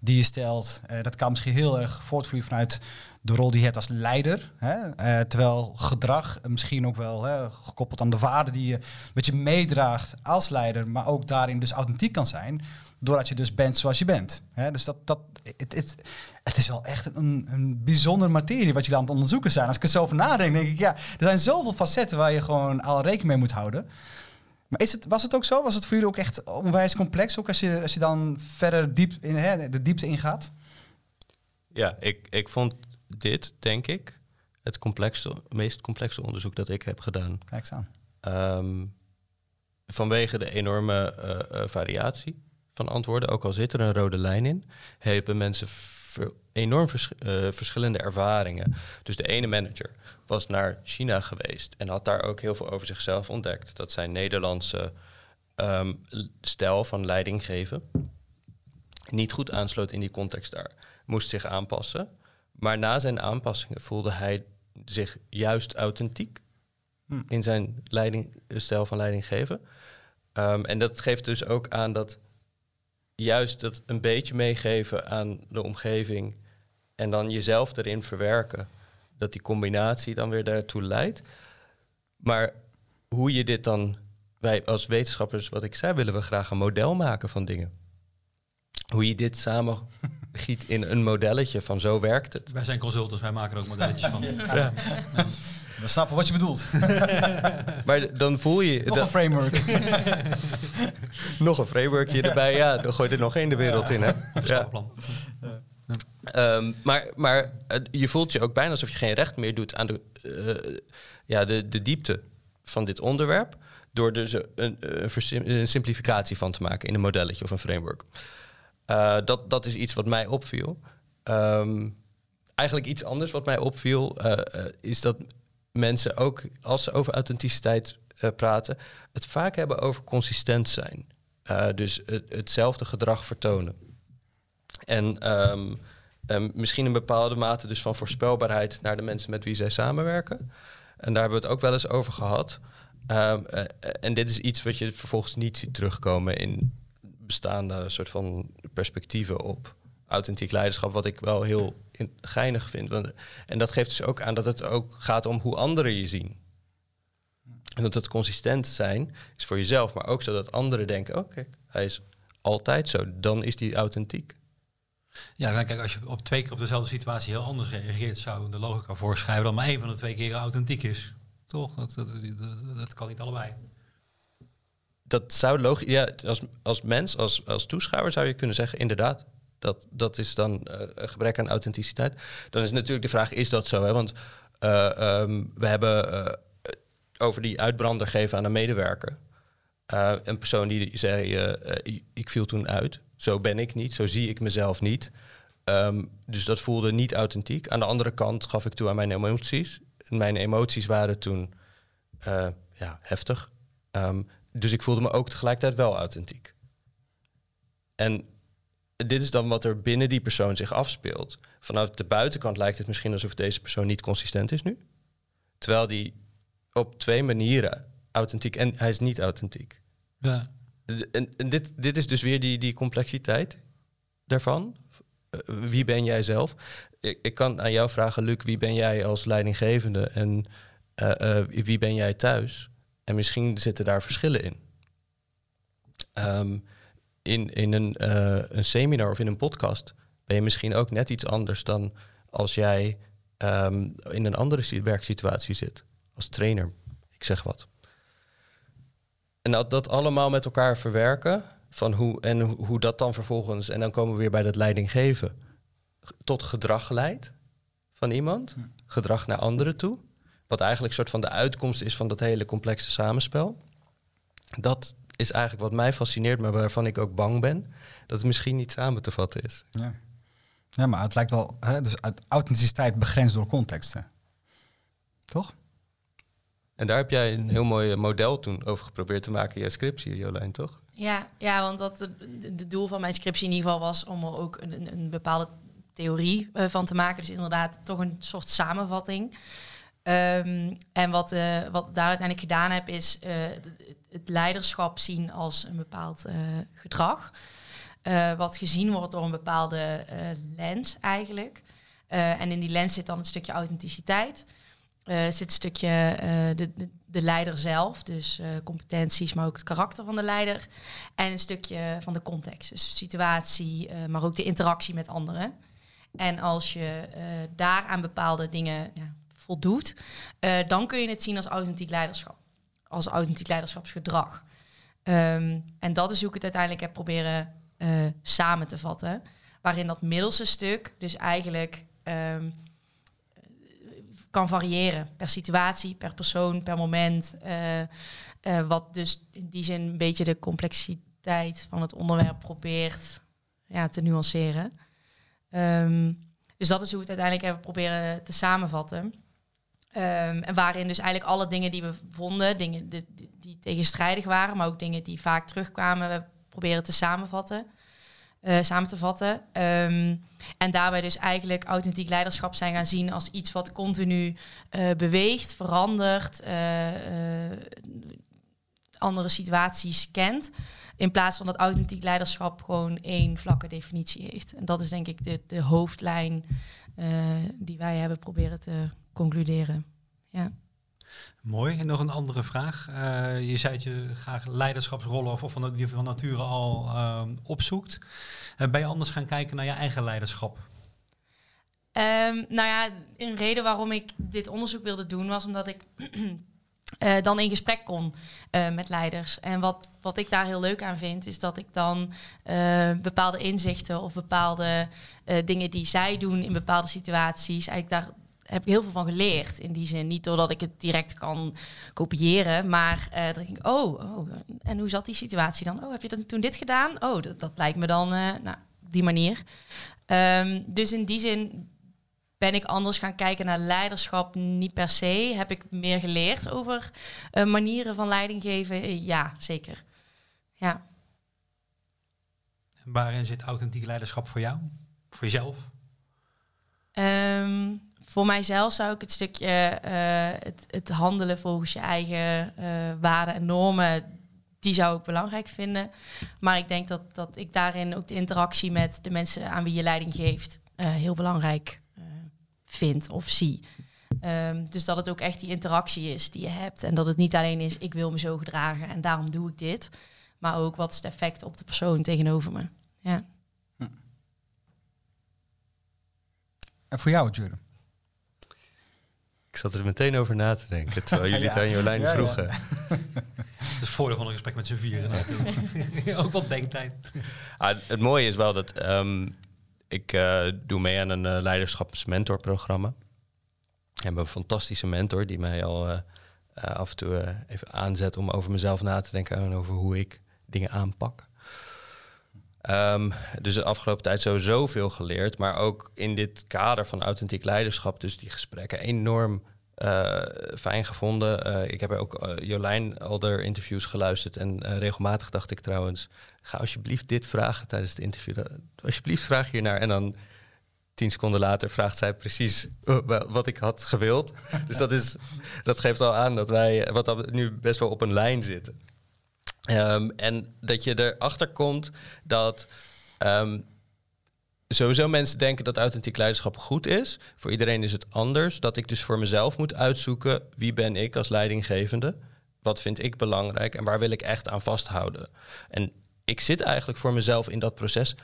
die je stelt? Uh, dat kan misschien heel erg voortvloeien vanuit de rol die je hebt als leider. Hè? terwijl gedrag misschien ook wel hè, gekoppeld aan de waarden die je met je meedraagt als leider, maar ook daarin dus authentiek kan zijn doordat je dus bent zoals je bent. Hè? Dus dat, dat, het, het, het is wel echt een, een bijzondere materie wat je dan aan het onderzoeken zijn. Als ik er zo over nadenk, denk ik, ja, er zijn zoveel facetten waar je gewoon al rekening mee moet houden. Maar is het, was het ook zo? Was het voor jullie ook echt onwijs complex, ook als je, als je dan verder diep in hè, de diepte ingaat? Ja, ik, ik vond dit, denk ik, het complexste, meest complexe onderzoek dat ik heb gedaan. Kijk eens aan. Um, vanwege de enorme uh, uh, variatie van antwoorden, ook al zit er een rode lijn in, hebben mensen enorm vers uh, verschillende ervaringen. Dus de ene manager was naar China geweest en had daar ook heel veel over zichzelf ontdekt. Dat zijn Nederlandse um, stijl van leiding geven niet goed aansloot in die context daar. Moest zich aanpassen. Maar na zijn aanpassingen voelde hij zich juist authentiek hm. in zijn leiding, stijl van leiding geven. Um, en dat geeft dus ook aan dat juist dat een beetje meegeven aan de omgeving en dan jezelf erin verwerken, dat die combinatie dan weer daartoe leidt. Maar hoe je dit dan, wij als wetenschappers, wat ik zei, willen we graag een model maken van dingen. Hoe je dit samen giet in een modelletje van zo werkt het. Wij zijn consultants, wij maken er ook modelletjes van. ja. ja. We snappen wat je bedoelt. maar dan voel je... Nog een framework. nog een frameworkje erbij, ja. Dan gooi je er nog één de wereld in, hè. Ja. Um, maar maar je voelt je ook bijna alsof je geen recht meer doet aan de, uh, ja, de, de diepte van dit onderwerp. Door er dus een, een, een, simplificatie van te maken in een modelletje of een framework. Uh, dat, dat is iets wat mij opviel. Um, eigenlijk iets anders wat mij opviel, uh, is dat mensen ook, als ze over authenticiteit uh, praten, het vaak hebben over consistent zijn. Uh, dus het, hetzelfde gedrag vertonen. En um, misschien een bepaalde mate dus van voorspelbaarheid naar de mensen met wie zij samenwerken. En daar hebben we het ook wel eens over gehad. Um, uh, en dit is iets wat je vervolgens niet ziet terugkomen in bestaande soort van perspectieven op authentiek leiderschap, wat ik wel heel geinig vind. Want, en dat geeft dus ook aan dat het ook gaat om hoe anderen je zien. En dat het consistent zijn is voor jezelf, maar ook zodat anderen denken: oké, hij is altijd zo, dan is die authentiek. Ja, kijk, als je op twee keer op dezelfde situatie heel anders reageert, zou de logica voorschrijven dat maar één van de twee keren authentiek is. Toch? Dat, dat, dat, dat kan niet allebei. Dat zou logisch... Ja, als, als mens, als, als toeschouwer zou je kunnen zeggen, inderdaad. Dat, dat is dan eh, een gebrek aan authenticiteit. Dan is natuurlijk de vraag, is dat zo? Hè? Want eh, ehm, we hebben eh, over die uitbrander geven aan een medewerker. Een persoon die zei, ik- viel toen uit. Zo ben ik niet, zo zie ik mezelf niet. Ehm, dus dat voelde niet authentiek. Aan de andere kant gaf ik toe aan mijn emoties. Mijn emoties waren toen ja, heftig. Ehm, dus ik voelde me ook tegelijkertijd wel authentiek. En dit is dan wat er binnen die persoon zich afspeelt. Vanuit de buitenkant lijkt het misschien alsof deze persoon niet consistent is nu. Terwijl die op twee manieren authentiek en hij is niet authentiek. Ja. En, en dit, dit is dus weer die, die complexiteit daarvan. Eh, wie ben jij zelf? Ik, ik kan aan jou vragen, Luc, wie ben jij als leidinggevende en eh, eh, wie ben jij thuis? En misschien zitten daar verschillen in. Ehm, in in een, eh, een seminar of in een podcast ben je misschien ook net iets anders dan als jij ehm, in een andere si- werksituatie zit. Als trainer, ik zeg wat. En dat, dat allemaal met elkaar verwerken. Van hoe, en hoe, dat dan vervolgens, en dan komen we weer bij dat leiding geven, g- tot gedrag leidt van iemand. Gedrag naar anderen toe. Wat eigenlijk een soort van de uitkomst is van dat hele complexe samenspel. Dat is eigenlijk wat mij fascineert, maar waarvan ik ook bang ben. Dat het misschien niet samen te vatten is. Ja. ja, maar het lijkt wel... Hè, dus uit- authenticiteit begrensd door contexten. Toch? En daar heb jij een heel mooi model toen over geprobeerd te maken in je scriptie, Jolijn, toch? Ja, ja want dat het de doel van mijn scriptie in ieder geval was om er ook een, een- een bepaalde theorie eh, van te maken. Dus inderdaad toch een soort samenvatting. Ehm, en wat, eh, wat ik daar uiteindelijk gedaan heb, is eh, het, leiderschap zien als een bepaald eh, gedrag. Eh, wat gezien wordt door een bepaalde eh, lens eigenlijk. En in die lens zit dan het stukje authenticiteit. Zit een stukje de, de, de leider zelf, dus competenties, maar ook het karakter van de leider. En een stukje van de context, dus situatie, maar ook de interactie met anderen. En als je daar aan bepaalde dingen voldoet, dan kun je het zien als authentiek leiderschap. Als authentiek leiderschapsgedrag. Ehm, en dat is hoe ik het uiteindelijk heb proberen eh, samen te vatten. Waarin dat middelste stuk dus eigenlijk ehm, kan variëren per situatie, per persoon, per moment. eh, eh, wat dus in die zin een beetje de complexiteit van het onderwerp probeert ja, te nuanceren. Ehm, dus dat is hoe we het uiteindelijk hebben proberen te samenvatten. Ehm, en waarin dus eigenlijk alle dingen die we vonden, dingen die, die- tegenstrijdig waren, maar ook dingen die vaak terugkwamen, we proberen te samenvatten. eh, samen te vatten. Ehm, en daarbij dus eigenlijk authentiek leiderschap zijn gaan zien als iets wat continu eh, beweegt, verandert, eh, andere situaties kent. In plaats van dat authentiek leiderschap gewoon één vlakke definitie heeft. En dat is denk ik de, de hoofdlijn die wij hebben proberen te concluderen. Ja. Mooi. En nog een andere vraag. Eh, je zei dat je graag leiderschapsrollen of, of van, die van nature al ehm, opzoekt. En ben je anders gaan kijken naar je eigen leiderschap? Ehm, nou ja, een reden waarom ik dit onderzoek wilde doen was omdat ik eh, dan in gesprek kon eh, met leiders. En wat, wat ik daar heel leuk aan vind, is dat ik dan eh, bepaalde inzichten of bepaalde eh, dingen die zij doen in bepaalde situaties, eigenlijk daar heb ik heel veel van geleerd. In die zin, niet doordat ik het direct kan kopiëren, maar eh dan denk ik, oh, oh, en hoe zat die situatie dan? Oh, heb je dan toen dit gedaan? Oh, dat, dat lijkt me dan, eh, nou, die manier. Ehm, dus in die zin ben ik anders gaan kijken naar leiderschap. Niet per se. Heb ik meer geleerd over eh, manieren van leiding geven? Ja, zeker. Ja. En waarin zit authentiek leiderschap voor jou? Voor jezelf? Ehm, voor mijzelf zou ik het stukje eh, het, het handelen volgens je eigen eh, waarden en normen, die zou ik belangrijk vinden. Maar ik denk dat, dat ik daarin ook de interactie met de mensen aan wie je leiding geeft eh, heel belangrijk vind of zie. Ehm, dus dat het ook echt die interactie is die je hebt. En dat het niet alleen is, ik wil me zo gedragen en daarom doe ik dit. Maar ook wat is het effect op de persoon tegenover me. Ja. En voor jou, Jure? Ik zat er meteen over na te denken, terwijl jullie Ja. het aan Jolijn Ja, ja. vroegen. Dat is het voordeel van een gesprek met z'n vieren. Ook wat denktijd. Ah, het mooie is wel dat ehm, ik eh, doe mee aan een eh, leiderschapsmentorprogramma. Ik heb een fantastische mentor die mij al eh, af en toe eh, even aanzet om over mezelf na te denken en over hoe ik dingen aanpak. Ehm, dus de afgelopen tijd sowieso veel geleerd, maar ook in dit kader van authentiek leiderschap, dus die gesprekken enorm eh, fijn gevonden. Eh, ik heb ook eh, Jolijn al de interviews geluisterd en regelmatig dacht ik trouwens, ga alsjeblieft dit vragen tijdens het interview. Alsjeblieft vraag hiernaar en dan tien seconden later vraagt zij precies wat ik had gewild. dus dat, is, dat geeft al aan dat wij wat nu best wel op een lijn zitten. Ehm, en dat je erachter komt dat ehm, sowieso mensen denken dat authentiek leiderschap goed is. Voor iedereen is het anders. Dat ik dus voor mezelf moet uitzoeken wie ben ik als leidinggevende. Wat vind ik belangrijk en waar wil ik echt aan vasthouden. En ik zit eigenlijk voor mezelf in dat proces.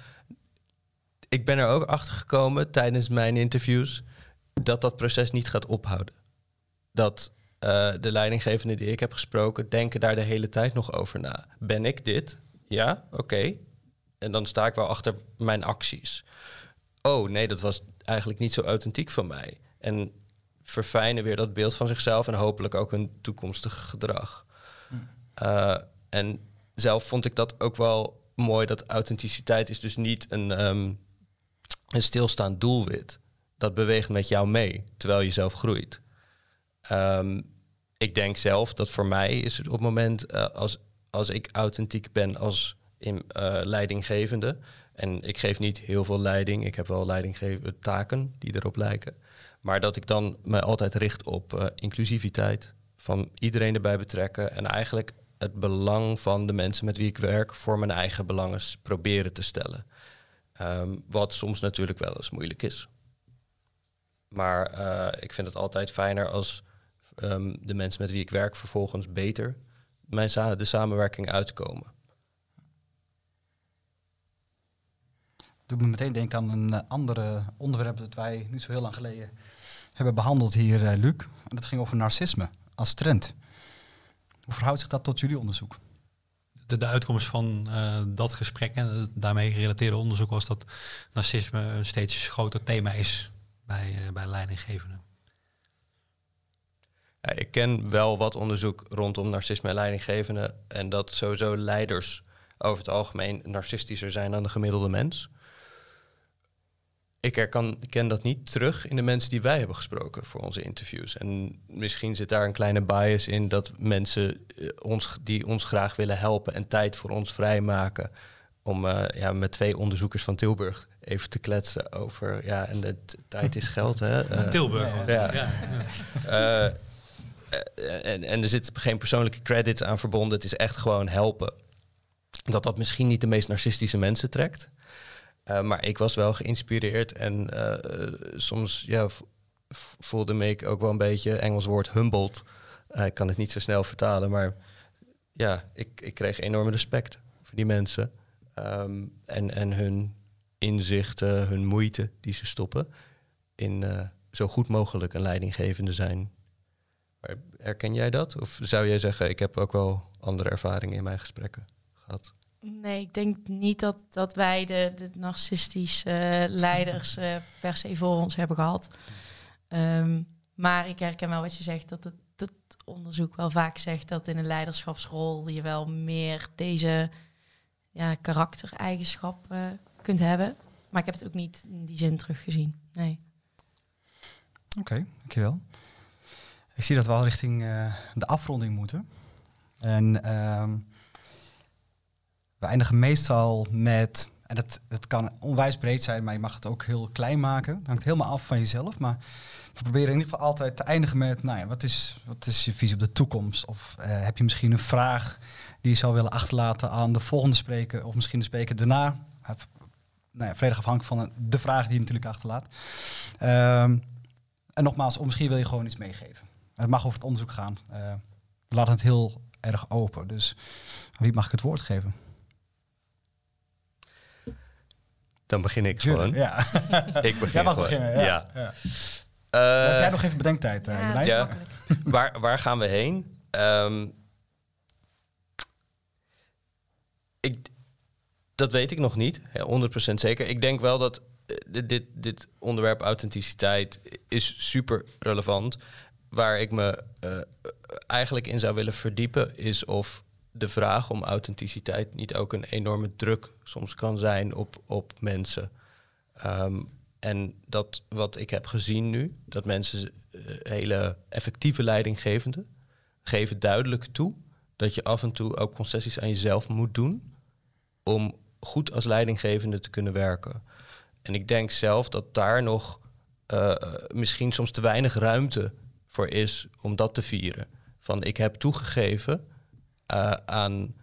Ik ben er ook achter gekomen tijdens mijn interviews dat dat proces niet gaat ophouden. Dat eh, de leidinggevenden die ik heb gesproken denken daar de hele tijd nog over na. Ben ik dit? Ja, oké. En dan sta ik wel achter mijn acties. Oh nee, dat was eigenlijk niet zo authentiek van mij. En verfijnen weer dat beeld van zichzelf en hopelijk ook hun toekomstig gedrag. Eh, en zelf vond ik dat ook wel mooi dat authenticiteit is dus niet een, ehm, een stilstaand doelwit. Dat beweegt met jou mee terwijl je zelf groeit. Ehm, ik denk zelf dat voor mij is het op het moment eh, als, als ik authentiek ben als in, eh, leidinggevende. En ik geef niet heel veel leiding. Ik heb wel leidinggevende taken die erop lijken. Maar dat ik dan me altijd richt op eh, inclusiviteit. Van iedereen erbij betrekken. En eigenlijk het belang van de mensen met wie ik werk voor mijn eigen belangen proberen te stellen. Ehm, wat soms natuurlijk wel eens moeilijk is. Maar ik vind het altijd fijner als ehm, de mensen met wie ik werk vervolgens beter mijn sa- de samenwerking uitkomen. Doet me meteen denken aan een eh, andere onderwerp dat wij niet zo heel lang geleden hebben behandeld hier, eh, Luc. En dat ging over narcisme als trend. Hoe verhoudt zich dat tot jullie onderzoek? De, de uitkomst van eh, dat gesprek en het daarmee gerelateerde onderzoek was dat narcisme een steeds groter thema is bij, eh, bij leidinggevenden. Ja, ik ken wel wat onderzoek rondom narcisme en leidinggevenden. En dat sowieso leiders over het algemeen narcistischer zijn dan de gemiddelde mens. Ik herkan, ik ken dat niet terug in de mensen die wij hebben gesproken voor onze interviews. En misschien zit daar een kleine bias in dat mensen eh, ons, die ons graag willen helpen en tijd voor ons vrijmaken. Om eh, ja, met twee onderzoekers van Tilburg even te kletsen over. Ja, en de tijd is geld. Hè? Eh, Tilburg. ja. ja. En, en er zit geen persoonlijke credits aan verbonden. Het is echt gewoon helpen. Dat dat misschien niet de meest narcistische mensen trekt. Eh, maar ik was wel geïnspireerd en eh, eh, soms ja, voelde me ik ook wel een beetje, Engels woord humbled. Eh, ik kan het niet zo snel vertalen, maar ja, ik, ik kreeg enorm respect voor die mensen. Ehm, en, en hun inzichten, hun moeite die ze stoppen in eh, zo goed mogelijk een leidinggevende zijn. Maar herken jij dat? Of zou jij zeggen, ik heb ook wel andere ervaringen in mijn gesprekken gehad? Nee, ik denk niet dat, dat wij de, de narcistische leiders eh, per se voor ons hebben gehad. Ehm, maar ik herken wel wat je zegt, dat het, het onderzoek wel vaak zegt dat in een leiderschapsrol je wel meer deze ja, karaktereigenschap eh, kunt hebben. Maar ik heb het ook niet in die zin teruggezien. Nee. Oké, dankjewel. Ik zie dat we al richting eh, de afronding moeten. En ehm, we eindigen meestal met, en dat, dat kan onwijs breed zijn, maar je mag het ook heel klein maken. Het hangt helemaal af van jezelf. Maar we proberen in ieder geval altijd te eindigen met, nou ja, wat is, wat is je visie op de toekomst? Of eh, heb je misschien een vraag die je zou willen achterlaten aan de volgende spreker, of misschien de spreker daarna? Eh, nou ja, volledig afhankelijk van de vraag die je natuurlijk achterlaat. Ehm, en nogmaals, misschien wil je gewoon iets meegeven. Het mag over het onderzoek gaan. Eh, we laten het heel erg open. Dus aan wie mag ik het woord geven? Dan begin ik gewoon. Ja. Ik begin Jij mag gewoon. beginnen. Ja. Ja. Ja. Eh, Heb jij nog even bedenktijd, uh, Ja, waar, waar gaan we heen? Ehm, ik, dat weet ik nog niet, hè, 100% zeker. Ik denk wel dat dit- dit, dit onderwerp authenticiteit is super relevant. Waar ik me eh, eigenlijk in zou willen verdiepen, is of de vraag om authenticiteit niet ook een enorme druk soms kan zijn op, op mensen. Ehm, en dat wat ik heb gezien nu, dat mensen eh, hele effectieve leidinggevenden geven duidelijk toe dat je af en toe ook concessies aan jezelf moet doen om goed als leidinggevende te kunnen werken. En ik denk zelf dat daar nog eh, misschien soms te weinig ruimte voor is om dat te vieren. Van ik heb toegegeven eh, aan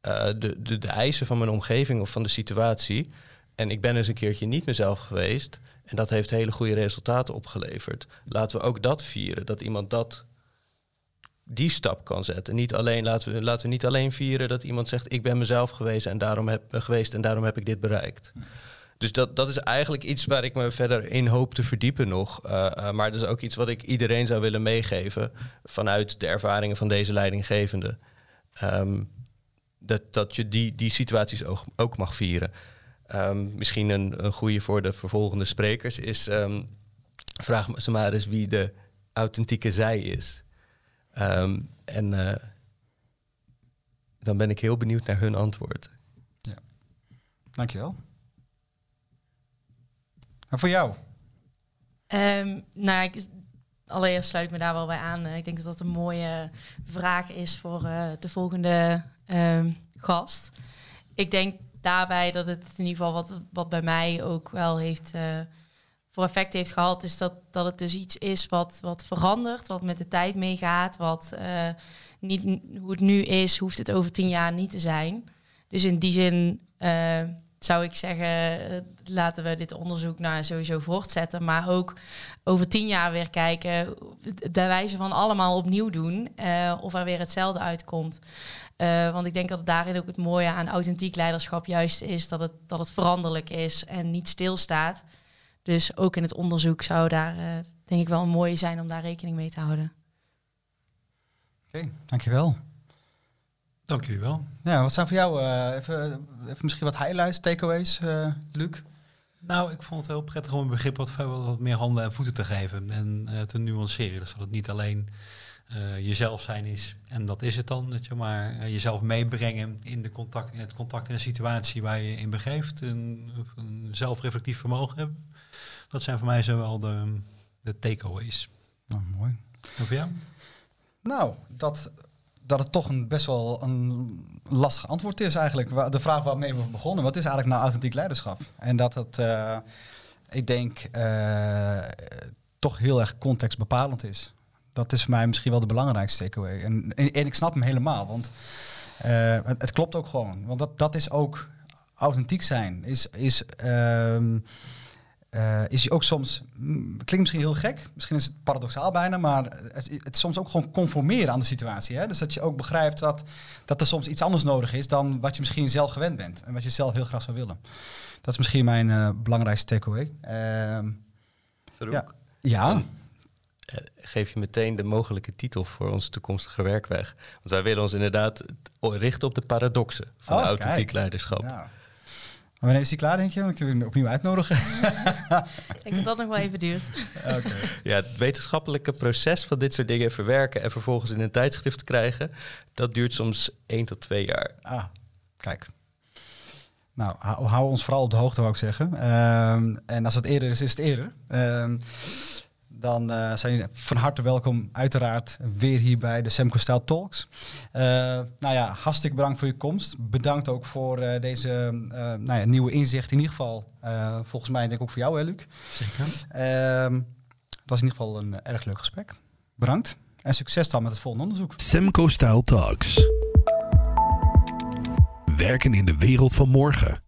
eh, de, de, de eisen van mijn omgeving of van de situatie. En ik ben eens een keertje niet mezelf geweest. En dat heeft hele goede resultaten opgeleverd. Laten we ook dat vieren. Dat iemand dat die stap kan zetten. Niet alleen, laten, we, laten we niet alleen vieren dat iemand zegt... ik ben mezelf geweest en daarom heb, geweest en daarom heb ik dit bereikt. Dus dat, dat is eigenlijk iets waar ik me verder in hoop te verdiepen nog. Uh, uh, maar dat is ook iets wat ik iedereen zou willen meegeven... vanuit de ervaringen van deze leidinggevende. Um, dat, dat je die, die situaties ook, ook mag vieren. Um, misschien een, een goede voor de vervolgende sprekers is... Um, vraag ze maar eens wie de authentieke zij is. En uh, dan ben ik heel benieuwd naar hun antwoord. Ja. Dankjewel. En voor jou? Um, nou, ik, allereerst sluit ik me daar wel bij aan. Uh, ik denk dat dat een mooie vraag is voor uh, de volgende um, gast. Ik denk daarbij dat het in ieder geval wat, wat bij mij ook wel heeft uh, voor effect heeft gehad, is dat, dat het dus iets is wat, wat verandert, wat met de tijd meegaat, wat niet hoe het nu is, hoeft het over tien jaar niet te zijn. Dus in die zin zou ik zeggen, uh, laten we dit onderzoek nou sowieso voortzetten, maar ook over tien jaar weer kijken, bij wijze van allemaal opnieuw doen, uh, of er weer hetzelfde uitkomt. Uh, want ik denk dat daarin ook het mooie aan authentiek leiderschap juist is dat het, dat het veranderlijk is en niet stilstaat. Dus ook in het onderzoek zou daar denk ik wel een mooie zijn om daar rekening mee te houden. Oké, dankjewel. Dank jullie wel. Ja, wat zijn voor jou uh, even, even misschien wat highlights, takeaways, uh, Luc? Nou, ik vond het heel prettig om een begrip wat, wat, meer handen en voeten te geven en uh, te nuanceren. Dus dat het niet alleen jezelf zijn is en dat is het dan, dat je maar jezelf meebrengen in, de contact, in het contact in de situatie waar je in begeeft. Een, een zelfreflectief vermogen hebben. Dat zijn voor mij zo wel de, de takeaways. Nou, mooi. En voor jou? Nou, dat, dat het toch een best wel een lastig antwoord is eigenlijk. De vraag waarmee we begonnen, wat is eigenlijk nou authentiek leiderschap? En dat het, uh, ik denk, uh, toch heel erg contextbepalend is. Dat is voor mij misschien wel de belangrijkste takeaway. En, en, ik snap hem helemaal, want uh, het, het, klopt ook gewoon. Want dat, dat is ook authentiek zijn. Is, is um, uh, is je ook soms, klinkt misschien heel gek, misschien is het paradoxaal bijna, maar het, het soms ook gewoon conformeren aan de situatie. Hè? Dus dat je ook begrijpt dat, dat er soms iets anders nodig is dan wat je misschien zelf gewend bent en wat je zelf heel graag zou willen. Dat is misschien mijn uh, belangrijkste takeaway. Uh, ja. ja. Uh, geef je meteen de mogelijke titel voor onze toekomstige werkweg. Want wij willen ons inderdaad richten op de paradoxen van oh, authentiek kijk. leiderschap. Ja. Wanneer is die klaar, denk je? Dan kunnen we opnieuw uitnodigen. ik denk dat dat nog wel even duurt. Okay. Ja, het wetenschappelijke proces van dit soort dingen verwerken en vervolgens in een tijdschrift krijgen, dat duurt soms één tot twee jaar. Ah, kijk. Nou, hou, hou ons vooral op de hoogte, wou ik zeggen. Um, en als het eerder is, is het eerder. Um, dan uh, zijn jullie van harte welkom, uiteraard, weer hier bij de Semco Style Talks. Uh, nou ja, hartstikke bedankt voor je komst. Bedankt ook voor uh, deze nou ja, nieuwe inzicht. In ieder geval, volgens mij denk ik ook voor jou, hè, Luc. Zeker. het was in ieder geval een erg leuk gesprek. Bedankt. En succes dan met het volgende onderzoek. Semco Style Talks. Werken in de wereld van morgen.